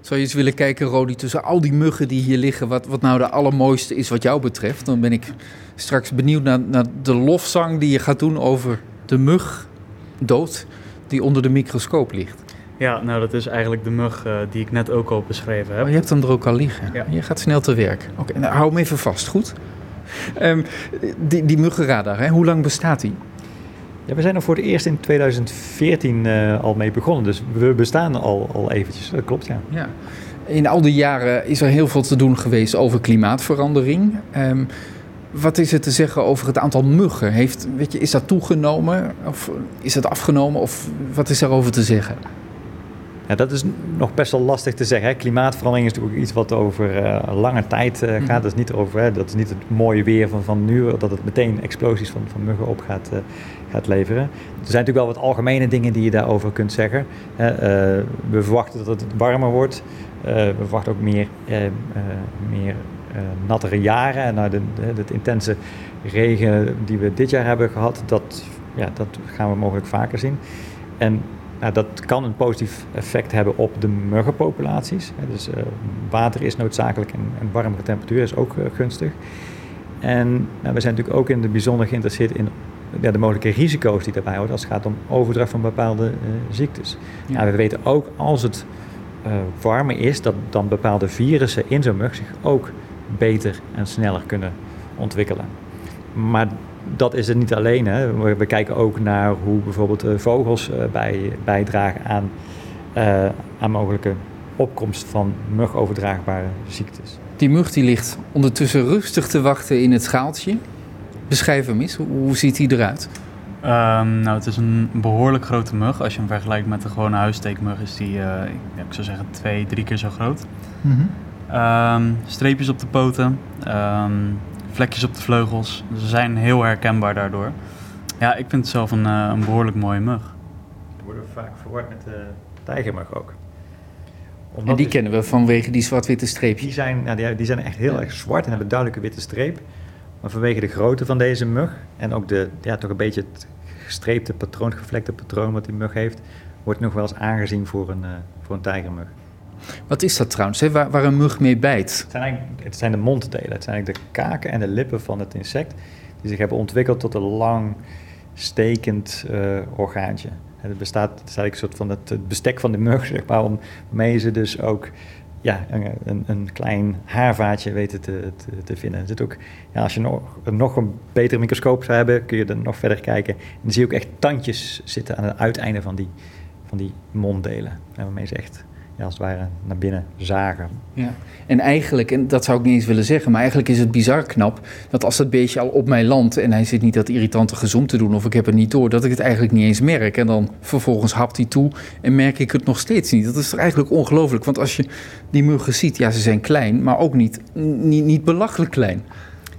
Zou je eens willen kijken, Rodi, tussen al die muggen die hier liggen, wat, wat nou de allermooiste is wat jou betreft? Dan ben ik straks benieuwd naar, naar de lofzang die je gaat doen over de mug, dood, die onder de microscoop ligt. Ja, nou dat is eigenlijk de mug uh, die ik net ook al beschreven heb. Oh, je hebt hem er ook al liggen. Ja. Je gaat snel te werk. Oké, nou, hou hem even vast, goed? Um, die, die muggenradar, hè, hoe lang bestaat die? We zijn er voor het eerst in 2014 uh, al mee begonnen, dus we bestaan al, al eventjes. Dat klopt, ja. ja. In al die jaren is er heel veel te doen geweest over klimaatverandering. Um, wat is er te zeggen over het aantal muggen? Heeft, weet je, is dat toegenomen of is dat afgenomen of wat is daarover te zeggen? Ja, dat is nog best wel lastig te zeggen. Hè. Klimaatverandering is natuurlijk iets wat over uh, lange tijd uh, gaat. Mm. Dat is niet over, hè, dat is niet het mooie weer van, van nu, dat het meteen explosies van, van muggen op gaat, uh, gaat leveren. Er zijn natuurlijk wel wat algemene dingen die je daarover kunt zeggen. we verwachten dat het warmer wordt. we verwachten ook meer, meer nattere jaren. Nou, de, de, de, intense regen die we dit jaar hebben gehad, dat, ja, dat gaan we mogelijk vaker zien. En nou, dat kan een positief effect hebben op de muggenpopulaties. Dus uh, water is noodzakelijk en, en warmere temperatuur is ook uh, gunstig. En nou, we zijn natuurlijk ook in het bijzonder geïnteresseerd in ja, de mogelijke risico's die daarbij houden als het gaat om overdracht van bepaalde uh, ziektes. Ja. Nou, we weten ook als het warmer is, dat dan bepaalde virussen in zo'n mug zich ook beter en sneller kunnen ontwikkelen. Maar dat is het niet alleen. Hè. We, kijken ook naar hoe bijvoorbeeld uh, vogels uh, bij, bijdragen aan, uh, aan mogelijke opkomst van mugoverdraagbare ziektes. Die mug die ligt ondertussen rustig te wachten in het schaaltje. Beschrijf hem eens, hoe ziet hij eruit? Um, nou, het is een behoorlijk grote mug. Als je hem vergelijkt met de gewone huissteekmug is die, ik zou zeggen, twee, drie keer zo groot. Mm -hmm. um, streepjes op de poten. Um, vlekjes op de vleugels. Ze zijn heel herkenbaar daardoor. Ja, ik vind het zelf een, uh, een behoorlijk mooie mug. Die worden vaak verward met de tijgermug ook. Omdat en die kennen we vanwege die zwart-witte streepjes? Die zijn, nou, die, die, zijn echt heel erg zwart en hebben een duidelijke witte streep. Maar vanwege de grootte van deze mug en ook de, ja, toch een beetje het gestreepte patroon, gevlekte patroon wat die mug heeft, wordt nog wel eens aangezien voor een, uh, voor een tijgermug. Wat is dat trouwens, hè? Waar, waar, een mug mee bijt? Het zijn, het zijn de monddelen. Het zijn eigenlijk de kaken en de lippen van het insect... die zich hebben ontwikkeld tot een lang, stekend uh, orgaantje. het bestaat, het is eigenlijk een soort van het, bestek van de mug, zeg maar... waarmee ze dus ook ja, een, een, klein haarvaatje weten te, te, te vinden. Zit ook, ja, als je nog, nog een betere microscoop zou hebben... kun je er nog verder kijken. En dan zie je ook echt tandjes zitten aan het uiteinde van die, van die monddelen. Waarmee ze echt ja, als het ware naar binnen zagen. Ja. En eigenlijk, en dat zou ik niet eens willen zeggen, maar eigenlijk is het bizar knap dat als dat beestje al op mij landt en hij zit niet dat irritante gezond te doen of ik heb het niet door, dat ik het eigenlijk niet eens merk. En dan vervolgens hapt hij toe en merk ik het nog steeds niet. Dat is toch eigenlijk ongelooflijk, want als je die muggen ziet, ja, ze zijn klein, maar ook niet, niet, niet belachelijk klein.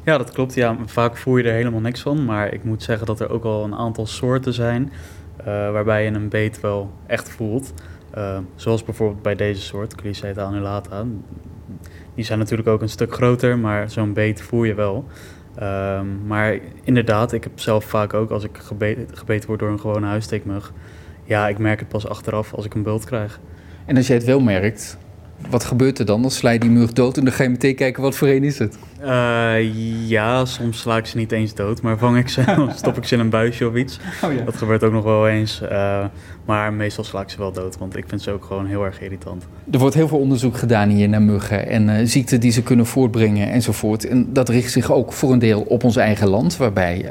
Ja, dat klopt. Ja, vaak voel je er helemaal niks van. Maar ik moet zeggen dat er ook al een aantal soorten zijn uh, waarbij je een beet wel echt voelt. Uh, zoals bijvoorbeeld bij deze soort, Cliceta annulata. Die zijn natuurlijk ook een stuk groter, maar zo'n beet voel je wel. Uh, maar inderdaad, ik heb zelf vaak ook als ik gebeten, word door een gewone huissteekmug. Ja, ik merk het pas achteraf als ik een bult krijg. En als jij het wel merkt, wat gebeurt er dan? Dan sla je die mug dood en dan ga je meteen kijken wat voor een is het? Uh, ja, soms sla ik ze niet eens dood, maar vang ik ze, stop ik ze in een buisje of iets. Oh, ja. Dat gebeurt ook nog wel eens. Uh, maar meestal sla ik ze wel dood, want ik vind ze ook gewoon heel erg irritant. Er wordt heel veel onderzoek gedaan hier naar muggen en uh, ziekten die ze kunnen voortbrengen enzovoort. En dat richt zich ook voor een deel op ons eigen land, waarbij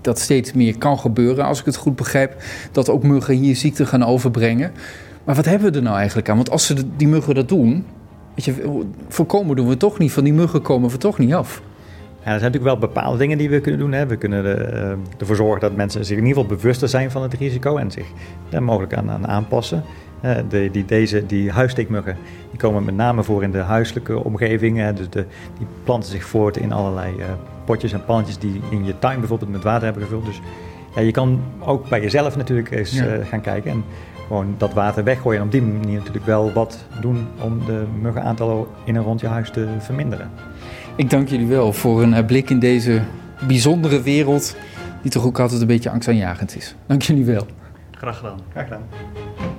dat steeds meer kan gebeuren, als ik het goed begrijp. Dat ook muggen hier ziekten gaan overbrengen. Maar wat hebben we er nou eigenlijk aan? Want als ze die muggen dat doen, weet je, voorkomen doen we toch niet. Van die muggen komen we toch niet af. Ja, er zijn natuurlijk wel bepaalde dingen die we kunnen doen. Hè. We kunnen de, uh, ervoor zorgen dat mensen zich in ieder geval bewuster zijn van het risico en zich daar mogelijk aan, aan aanpassen. Uh, de, die, deze, die huissteekmuggen die komen met name voor in de huiselijke omgeving. Dus de, die planten zich voort in allerlei uh, potjes en pannetjes die in je tuin bijvoorbeeld met water hebben gevuld. Dus ja, je kan ook bij jezelf natuurlijk eens ja. gaan kijken. En gewoon dat water weggooien. En op die manier natuurlijk wel wat doen om de muggenaantallen in en rond je huis te verminderen. Ik dank jullie wel voor een eh, blik in deze bijzondere wereld, die toch ook altijd een beetje angstaanjagend is. Dank jullie wel. Graag gedaan. Graag gedaan.